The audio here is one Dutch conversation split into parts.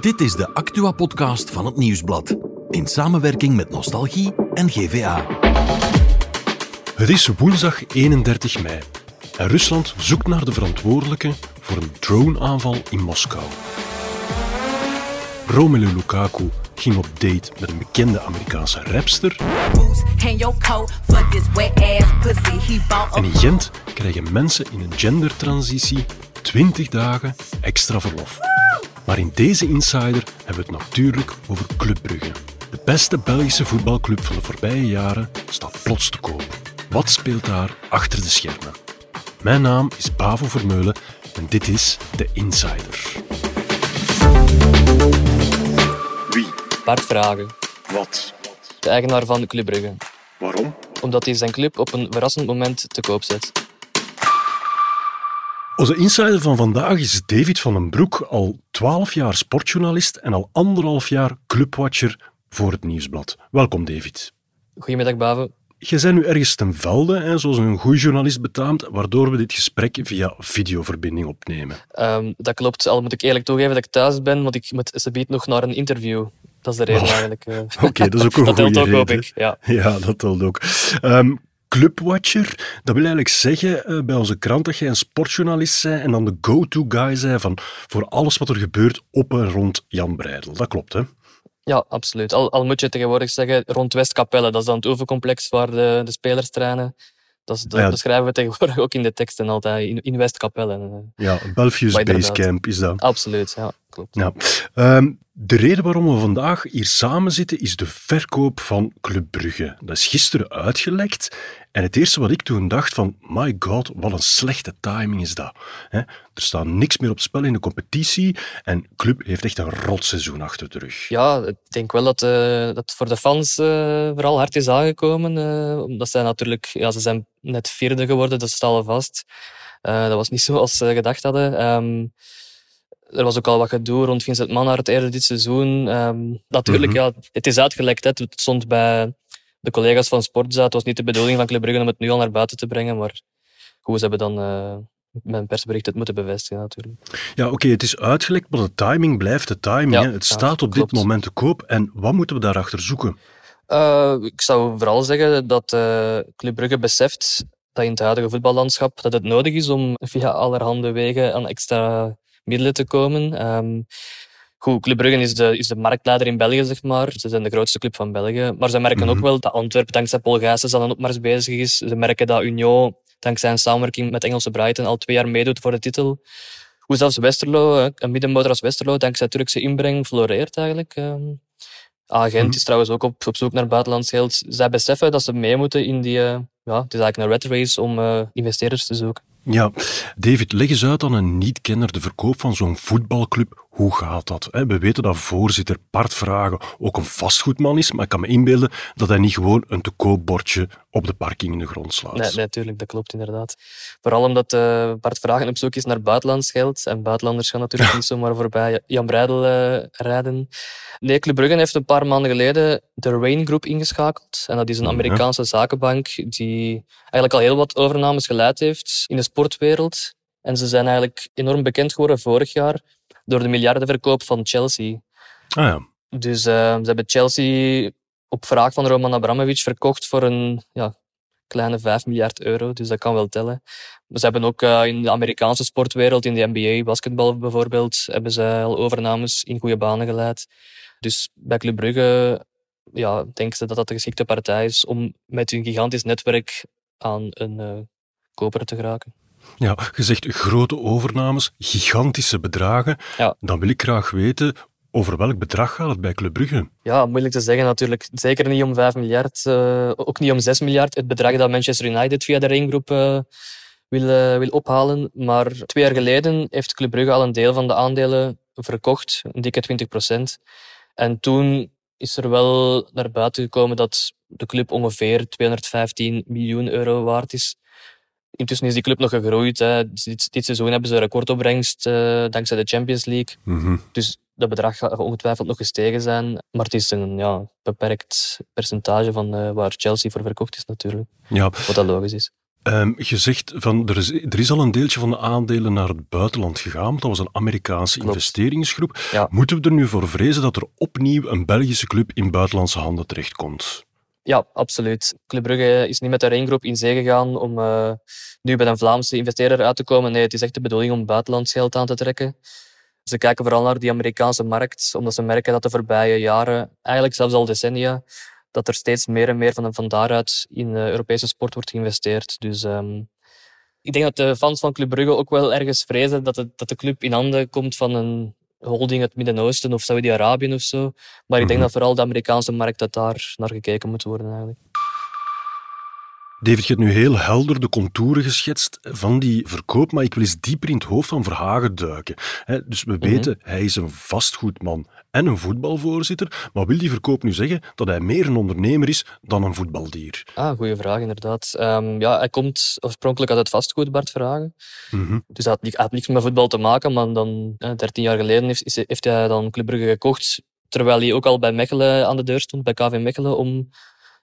Dit is de Actua-podcast van het Nieuwsblad. In samenwerking met Nostalgie en GVA. Het is woensdag 31 mei en Rusland zoekt naar de verantwoordelijke voor een droneaanval in Moskou. Romelu Lukaku ging op date met een bekende Amerikaanse rapster. En in Gent krijgen mensen in een gendertransitie 20 dagen extra verlof. Maar in deze Insider hebben we het natuurlijk over Club Brugge. De beste Belgische voetbalclub van de voorbije jaren staat plots te koop. Wat speelt daar achter de schermen? Mijn naam is Bavo Vermeulen en dit is de Insider. Wie? Bart Vragen, Wat? de eigenaar van Club Brugge. Waarom? Omdat hij zijn club op een verrassend moment te koop zet. Onze insider van vandaag is David van den Broek, al 12 jaar sportjournalist en al anderhalf jaar clubwatcher voor het Nieuwsblad. Welkom David. Goedemiddag, Bavo. Je bent nu ergens ten velde, hè, zoals een goede journalist betaamt, waardoor we dit gesprek via videoverbinding opnemen. Ehm, dat klopt, al moet ik eerlijk toegeven dat ik thuis ben, want ik moet ze biedt nog naar een interview. Dat is de reden Oh. eigenlijk. eh. Oké, dat is ook een dat goede telt ook, hoop reden. ik. Ja. Ja, dat telt ook. Ehm, Clubwatcher, dat wil eigenlijk zeggen eh, bij onze krant dat jij een sportjournalist bent en dan de go-to guy bent van, voor alles wat er gebeurt op en rond Jan Breidel. Dat klopt, hè? ja, absoluut. Al, al moet je tegenwoordig zeggen rond Westkapelle, dat is dan het oefencomplex waar de, de spelers trainen. Dat, is, dat, Ja. dat schrijven we tegenwoordig ook in de teksten altijd, in, in Westkapelle. Ja, Belfius. Basecamp is dat. Absoluut, ja, klopt. Ja. Ehm, de reden waarom we vandaag hier samen zitten is de verkoop van Club Brugge. Dat is gisteren uitgelekt. En het eerste wat ik toen dacht van, my god, wat een slechte timing is dat. Er staat niks meer op spel in de competitie en Club heeft echt een rotseizoen achter de rug. Ja, ik denk wel dat eh, dat voor de fans eh, vooral hard is aangekomen. eh, omdat zij natuurlijk, ja, ze zijn net vierde geworden, dat staat al vast. Dat was niet zoals ze gedacht hadden. Ehm, er was ook al wat gedoe rond Vincent Manhart eerder dit seizoen. Ehm, natuurlijk, Mhm. ja, het is uitgelekt. Hè. Het stond bij de collega's van Sportza. Het was niet de bedoeling van Club Brugge om het nu al naar buiten te brengen. Maar goed, ze hebben dan eh, met een persbericht het moeten bevestigen natuurlijk. Ja, oké, het is uitgelekt, maar de timing blijft de timing. Ja, hè. Het ja, staat op klopt. dit moment te koop. En wat moeten we daarachter zoeken? Eh, ik zou vooral zeggen dat eh Club Brugge beseft dat in het huidige voetballandschap dat het nodig is om via allerhande wegen aan extra middelen te komen. Ehm, goed, Club Brugge is de, is de marktleider in België, zeg maar. Ze zijn de grootste club van België. Maar ze merken ook Mhm. wel dat Antwerpen dankzij Paul Gijsens aan een opmars bezig is. Ze merken dat Union dankzij een samenwerking met Engelse Brighton al twee jaar meedoet voor de titel. Hoe zelfs Westerlo, een middenmotor als Westerlo, dankzij Turkse inbreng, floreert eigenlijk. Ehm, Agent Mhm. is trouwens ook op, op zoek naar buitenlands geld. Zij beseffen dat ze mee moeten in die... eh, ja, het is eigenlijk een red race om eh, investeerders te zoeken. Ja, David, leg eens uit aan een niet-kenner de verkoop van zo'n voetbalclub. Hoe gaat dat? We weten dat voorzitter Bart Vragen ook een vastgoedman is, maar ik kan me inbeelden dat hij niet gewoon een te koopbordje op de parking in de grond slaat. Nee, natuurlijk, dat klopt inderdaad. Vooral omdat eh, Bart Vragen op zoek is naar buitenlands geld. En buitenlanders gaan natuurlijk niet zomaar voorbij Jan Breidel eh, rijden. Nee, Club heeft een paar maanden geleden de Rain Group ingeschakeld. En dat is een. Amerikaanse zakenbank die eigenlijk al heel wat overnames geleid heeft in de sportwereld. En ze zijn eigenlijk enorm bekend geworden vorig jaar door de miljardenverkoop van Chelsea. Ah ja. Dus eh, ze hebben Chelsea op vraag van Roman Abramovich verkocht voor een ja, kleine 5 miljard euro. Dus dat kan wel tellen. Maar ze hebben ook eh, in de Amerikaanse sportwereld, in de NBA, basketbal bijvoorbeeld, hebben ze al overnames in goede banen geleid. Dus bij Club Brugge ja, denken ze dat dat de geschikte partij is om met hun gigantisch netwerk aan een eh, koper te geraken. Ja, je zegt grote overnames, gigantische bedragen. Ja. Dan wil ik graag weten, over welk bedrag gaat het bij Club Brugge? Ja, moeilijk te zeggen natuurlijk. Zeker niet om 5 miljard, eh, ook niet om 6 miljard. Het bedrag dat Manchester United via de ringgroep eh, wil, eh, wil ophalen. Maar twee jaar geleden heeft Club Brugge al een deel van de aandelen verkocht, een dikke 20 procent. En toen is er wel naar buiten gekomen dat de club ongeveer 215 miljoen euro waard is. Intussen is die club nog gegroeid. Hè. Dit, dit seizoen hebben ze een recordopbrengst eh, dankzij de Champions League. Mhm. Dus dat bedrag gaat ongetwijfeld nog gestegen zijn. Maar het is een ja, beperkt percentage van eh, waar Chelsea voor verkocht is natuurlijk. Ja, Wat dat logisch is. Um, je zegt van er is, er is al een deeltje van de aandelen naar het buitenland gegaan. Dat was een Amerikaanse investeringsgroep. Moeten we er nu voor vrezen dat er opnieuw een Belgische club in buitenlandse handen terechtkomt? Ja, absoluut. Club Brugge is niet met de Ringgroep in zee gegaan om uh, nu bij een Vlaamse investeerder uit te komen. Nee, het is echt de bedoeling om buitenlands geld aan te trekken. Ze kijken vooral naar die Amerikaanse markt, omdat ze merken dat de voorbije jaren, eigenlijk zelfs al decennia, dat er steeds meer en meer van, van daaruit in de Europese sport wordt geïnvesteerd. Dus um, ik denk dat de fans van Club Brugge ook wel ergens vrezen dat, dat de club in handen komt van een holding uit het Midden-Oosten of Saudi-Arabië of zo. Maar ik denk mhm. dat vooral de Amerikaanse markt dat daar naar gekeken moet worden eigenlijk. David, je hebt nu heel helder de contouren geschetst van die verkoop, maar ik wil eens dieper in het hoofd van Verhagen duiken. Dus we mhm. weten, hij is een vastgoedman en een voetbalvoorzitter, maar wil die verkoop nu zeggen dat hij meer een ondernemer is dan een voetbaldier? Ah, goede vraag inderdaad. Um, ja, hij komt oorspronkelijk uit het vastgoed, Bart Verhagen. Mhm. Dus hij had, niks met voetbal te maken, maar dan, 13 jaar geleden heeft, heeft hij dan Club Brugge gekocht, terwijl hij ook al bij Mechelen aan de deur stond, bij KV Mechelen, om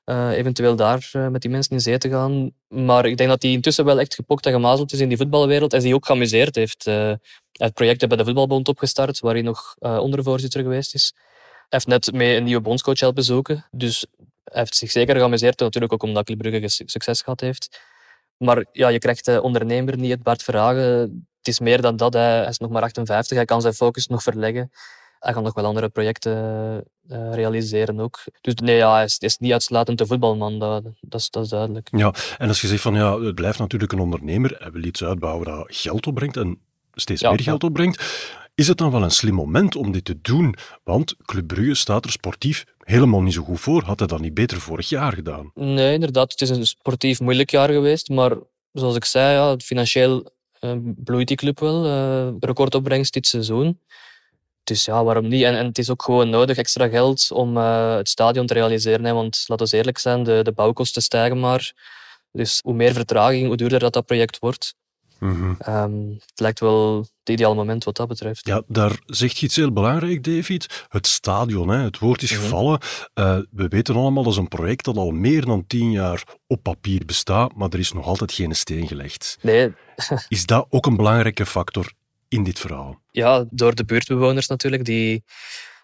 uh, eventueel daar uh, met die mensen in zee te gaan. Maar ik denk dat hij intussen wel echt gepokt en gemazeld is in die voetbalwereld en zich ook geamuseerd heeft. Uh, hij heeft projecten bij de Voetbalbond opgestart, waar hij nog ondervoorzitter geweest is. Hij heeft net mee een nieuwe bondscoach helpen zoeken. Dus hij heeft zich zeker geamuseerd, natuurlijk ook omdat Club succes gehad heeft. Maar ja, je krijgt de ondernemer niet het Bart Verhagen. Het is meer dan dat. Hij is nog maar 58. Hij kan zijn focus nog verleggen hij gaat nog wel andere projecten uh, realiseren ook. Dus nee, ja, hij, is, is niet uitsluitend de voetbalman, dat, dat, is, dat is duidelijk. Ja, en als je zegt van ja, het blijft natuurlijk een ondernemer, hij wil iets uitbouwen dat geld opbrengt en steeds meer geld opbrengt. Is het dan wel een slim moment om dit te doen? Want Club Brugge staat er sportief helemaal niet zo goed voor. Had hij dat niet beter vorig jaar gedaan? Nee, inderdaad. Het is een sportief moeilijk jaar geweest. Maar zoals ik zei, ja, financieel uh, bloeit die club wel. Uh, recordopbrengst dit seizoen. Dus ja, waarom niet? En, en het is ook gewoon nodig, extra geld, om uh, het stadion te realiseren. Hè? Want laten we eerlijk zijn, de, de bouwkosten stijgen maar. Dus hoe meer vertraging, hoe duurder dat, dat project wordt. Mm -hmm. het lijkt wel het ideale moment wat dat betreft. Ja, daar zegt je iets heel belangrijk, David. Het stadion, hè. het woord is mhm. gevallen. Uh, we weten allemaal, dat is een project dat al meer dan tien jaar op papier bestaat, maar er is nog altijd geen steen gelegd. Nee. is dat ook een belangrijke factor in dit verhaal? Ja, door de buurtbewoners natuurlijk, die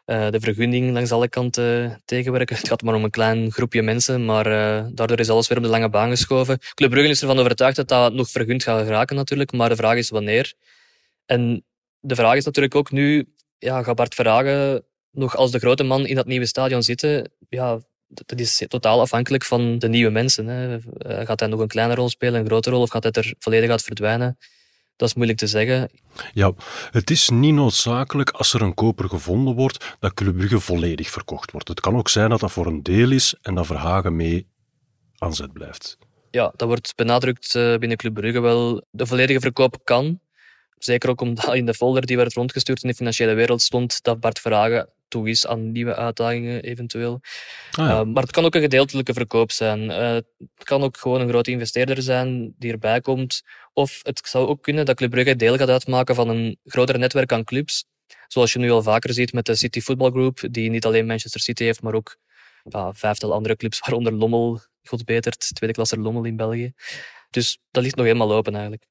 uh, de vergunning langs alle kanten tegenwerken. Het gaat maar om een klein groepje mensen, maar uh, daardoor is alles weer op de lange baan geschoven. Club Brugge is ervan overtuigd dat dat nog vergund gaat geraken natuurlijk, maar de vraag is wanneer. En de vraag is natuurlijk ook nu, ja, gaat Bart Verhagen nog als de grote man in dat nieuwe stadion zitten? Ja, dat is totaal afhankelijk van de nieuwe mensen. Hè. Eh, gaat hij nog een kleine rol spelen, een grote rol, of gaat hij er volledig uit verdwijnen? Dat is moeilijk te zeggen. Ja, het is niet noodzakelijk als er een koper gevonden wordt dat Club Brugge volledig verkocht wordt. Het kan ook zijn dat dat voor een deel is en dat Verhagen mee aan zet blijft. Ja, dat wordt benadrukt eh, binnen Club Brugge wel. De volledige verkoop kan. Zeker ook omdat in de folder die werd rondgestuurd in de financiële wereld stond dat Bart Verhagen toe is aan nieuwe uitdagingen eventueel. Ah, ja. uh, maar het kan ook een gedeeltelijke verkoop zijn. Uh, het kan ook gewoon een grote investeerder zijn die erbij komt. Of het zou ook kunnen dat Club Brugge deel gaat uitmaken van een groter netwerk aan clubs. Zoals je nu al vaker ziet met de City Football Group, die niet alleen Manchester City heeft, maar ook ja, vijftal andere clubs, waaronder Lommel, God betert, tweede klasse Lommel in België. Dus dat ligt nog helemaal open eigenlijk.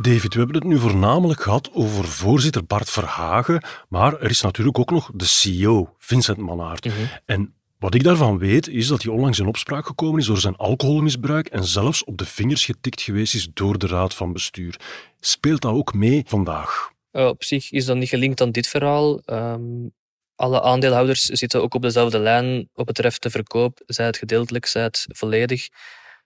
David, we hebben het nu voornamelijk gehad over voorzitter Bart Verhagen, maar er is natuurlijk ook nog de CEO, Vincent Manaert. Mhm. En wat ik daarvan weet, is dat hij onlangs in opspraak gekomen is door zijn alcoholmisbruik en zelfs op de vingers getikt geweest is door de raad van bestuur. Speelt dat ook mee vandaag? Uh, op zich is dat niet gelinkt aan dit verhaal. Ehm, alle aandeelhouders zitten ook op dezelfde lijn op het betreft de verkoop, zij het gedeeltelijk, zij het volledig.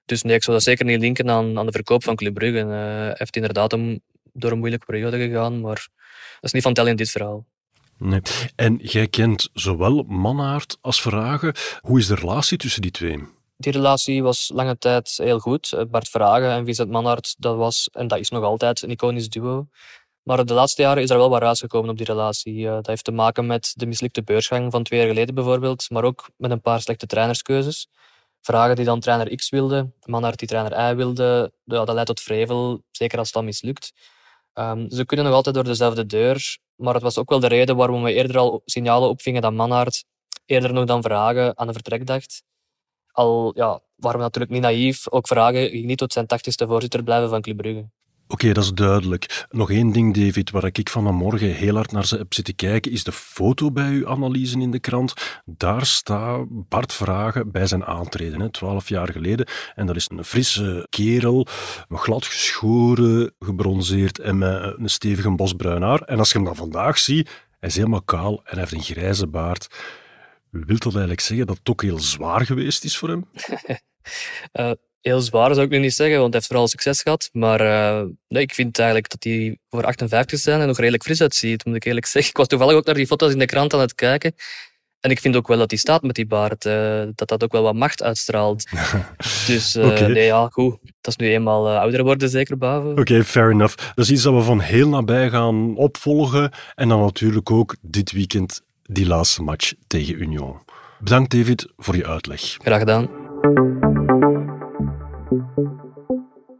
Dus nee, ik zou dat zeker niet linken aan, aan de verkoop van Club Brugge. Uh, hij heeft inderdaad een, door een moeilijke periode gegaan, maar dat is niet van tel in dit verhaal. Nee. En jij kent zowel Mannaert als Verhagen. Hoe is de relatie tussen die twee? Die relatie was lange tijd heel goed. Eh, Bart Verhagen en Vincent Mannaert, dat was en dat is nog altijd een iconisch duo. Maar de laatste jaren is er wel wat ruis gekomen op die relatie. dat heeft te maken met de mislukte beursgang van twee jaar geleden bijvoorbeeld, maar ook met een paar slechte trainerskeuzes vragen die dan trainer X wilde, Manhart die trainer Y wilde, ja, dat leidt tot vrevel, zeker als dat mislukt. Um, ze kunnen nog altijd door dezelfde deur, maar het was ook wel de reden waarom we eerder al signalen opvingen dat Manhart eerder nog dan vragen aan een vertrek dacht. Al ja, waren we natuurlijk niet naïef. Ook vragen, ging niet tot zijn tachtigste voorzitter blijven van Club Brugge. Oké, dat is duidelijk. Nog één ding, David, waar ik vanmorgen heel hard naar heb zitten kijken, is de foto bij uw analyse in de krant. Daar staat Bart Vragen bij zijn aantreden, twaalf jaar geleden. En dat is een frisse kerel, glad geschoren, gebronzeerd en met een stevige bosbruin haar. En als je hem dan vandaag ziet, hij is helemaal kaal en hij heeft een grijze baard. Wilt dat eigenlijk zeggen dat het ook heel zwaar geweest is voor hem? uh, heel zwaar zou ik nu niet zeggen, want hij heeft vooral succes gehad. Maar uh, nee, ik vind eigenlijk dat hij voor 58 zijn en nog redelijk fris uitziet, moet ik eerlijk zeggen. Ik was toevallig ook naar die foto's in de krant aan het kijken. En ik vind ook wel dat hij staat met die baard, uh, dat dat ook wel wat macht uitstraalt. dus uh, okay. nee, ja, goed. Dat is nu eenmaal ouder worden, zeker, Bavo. Oké, okay, fair enough. Dat is iets dat we van heel nabij gaan opvolgen. En dan natuurlijk ook dit weekend die laatste match tegen Union. Bedankt, David, voor je uitleg. Graag gedaan.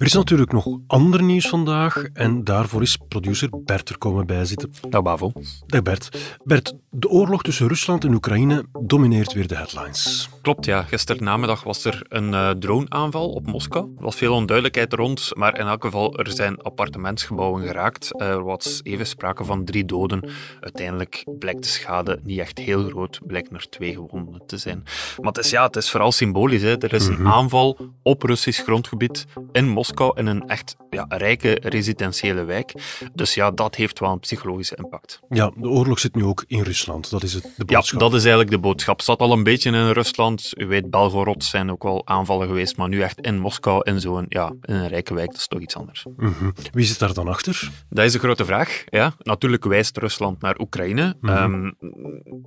Er is natuurlijk nog ander nieuws vandaag en daarvoor is producer Bert er komen bijzitten. Dag Bavo. Dag Bert. Bert, de oorlog tussen Rusland en Oekraïne domineert weer de headlines. Klopt, ja. Gisteren namiddag was er een uh, droneaanval op Moskou. Er was veel onduidelijkheid rond, maar in elk geval er zijn appartementsgebouwen geraakt. Er was even sprake van drie doden. Uiteindelijk blijkt de schade niet echt heel groot, blijkt er twee gewonden te zijn. Maar het is, ja, het is vooral symbolisch. Hè. Er is een mhm. aanval op Russisch grondgebied in Moskou, in een echt ja, rijke residentiële wijk. Dus ja, dat heeft wel een psychologische impact. Ja, de oorlog zit nu ook in Rusland. Dat is het, de boodschap. Ja, dat is eigenlijk de boodschap. Het zat al een beetje in Rusland. U weet, Belgorod zijn ook wel aanvallen geweest, maar nu echt in Moskou, in zo'n ja, in een rijke wijk, dat is toch iets anders. Mhm. Wie zit daar dan achter? Dat is een grote vraag. Ja. Natuurlijk wijst Rusland naar Oekraïne, mhm. ehm,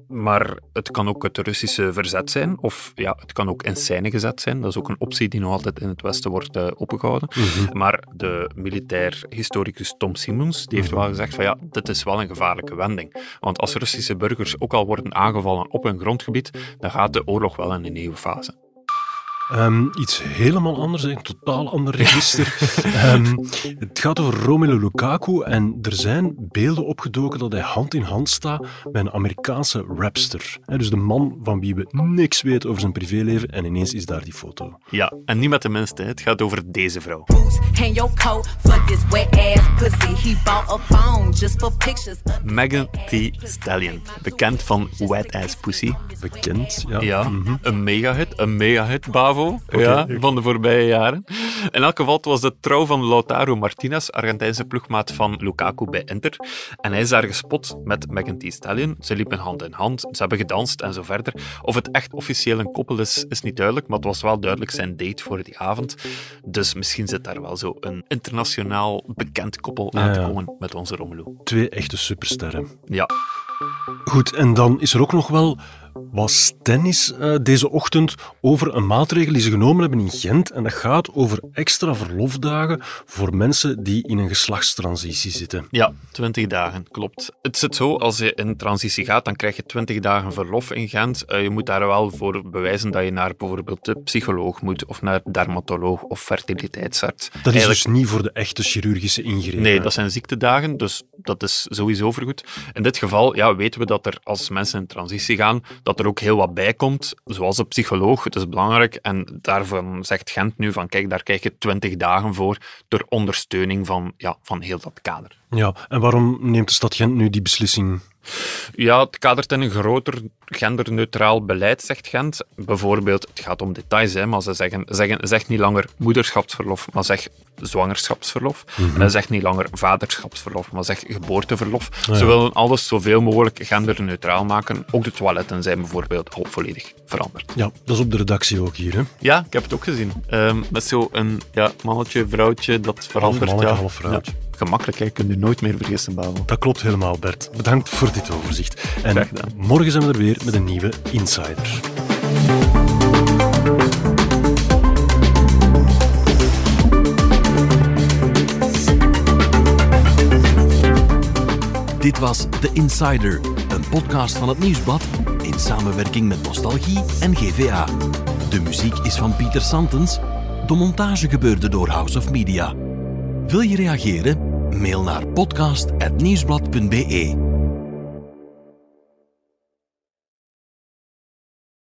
maar het kan ook het Russische verzet zijn, of ja, het kan ook in scène gezet zijn. Dat is ook een optie die nog altijd in het Westen wordt uh, opgehouden. Mhm. Maar de militair historicus Tom Simons die heeft wel gezegd van ja, dit is wel een gevaarlijke wending. Want als Russische burgers ook al worden aangevallen op hun grondgebied, dan gaat de oorlog wel in een nieuwe fase. Um, iets helemaal anders, een totaal ander register. um, het gaat over Romelu Lukaku en er zijn beelden opgedoken dat hij hand in hand staat met een Amerikaanse rapster. dus de man van wie we niks weten over zijn privéleven en ineens is daar die foto. Ja, en niet met de minste, het gaat over deze vrouw. Megan Thee Stallion, bekend van Wet Ass Pussy. Bekend, ja. Ja, mm -hmm. een megahit, een megahit, Bravo ja, van de voorbije jaren. In elk geval, het was de trouw van Lautaro Martinez, Argentijnse ploegmaat van Lukaku bij Inter. En hij is daar gespot met Megan Thee Stallion. Ze liepen hand in hand, ze hebben gedanst en zo verder. Of het echt officieel een koppel is, is niet duidelijk, maar het was wel duidelijk zijn date voor die avond. Dus misschien zit daar wel zo een internationaal bekend koppel aan te komen met onze Romelu. Twee echte supersterren. Ja. Goed, en dan is er ook nog wel was tennis uh, deze ochtend over een maatregel die ze genomen hebben in Gent. En dat gaat over extra verlofdagen voor mensen die in een geslachtstransitie zitten. Ja, 20 dagen, klopt. Het zit zo, als je in transitie gaat, dan krijg je 20 dagen verlof in Gent. Uh, je moet daar wel voor bewijzen dat je naar bijvoorbeeld de psycholoog moet, of naar dermatoloog of fertiliteitsarts. Dat is Eigenlijk... dus niet voor de echte chirurgische ingrepen? Nee, dat zijn ziektedagen, dus dat is sowieso vergoed. In dit geval ja, weten we dat er als mensen in transitie gaan, dat er ook heel wat bij komt, zoals een psycholoog. Het is belangrijk en daarvan zegt Gent nu van kijk, daar krijg je 20 dagen voor ter ondersteuning van, ja, van heel dat kader. Ja, en waarom neemt de stad Gent nu die beslissing? Ja, het kadert in een groter genderneutraal beleid, zegt Gent. Bijvoorbeeld, het gaat om details, hè, maar ze zeggen, zeggen zegt niet langer moederschapsverlof, maar zeg zwangerschapsverlof. Mm En zegt niet langer vaderschapsverlof, maar zeg geboorteverlof. Ze willen alles zoveel mogelijk genderneutraal maken. Ook de toiletten zijn bijvoorbeeld volledig veranderd. Ja, dat is op de redactie ook hier, hè? Ja, ik heb het ook gezien. Um, met zo'n ja, mannetje, vrouwtje, dat verandert. Half mannetje, half vrouwtje. Gemakkelijk, hè? kun je nooit meer vergissen, Babel. Dat klopt helemaal, Bert. Bedankt voor dit overzicht. En morgen zijn we er weer met een nieuwe Insider. Dit was The Insider, een podcast van het Nieuwsblad in samenwerking met Nostalgie en GVA. De muziek is van Pieter Santens. De montage gebeurde door House of Media. Wil je reageren? Mail naar podcast.nieuwsblad.be.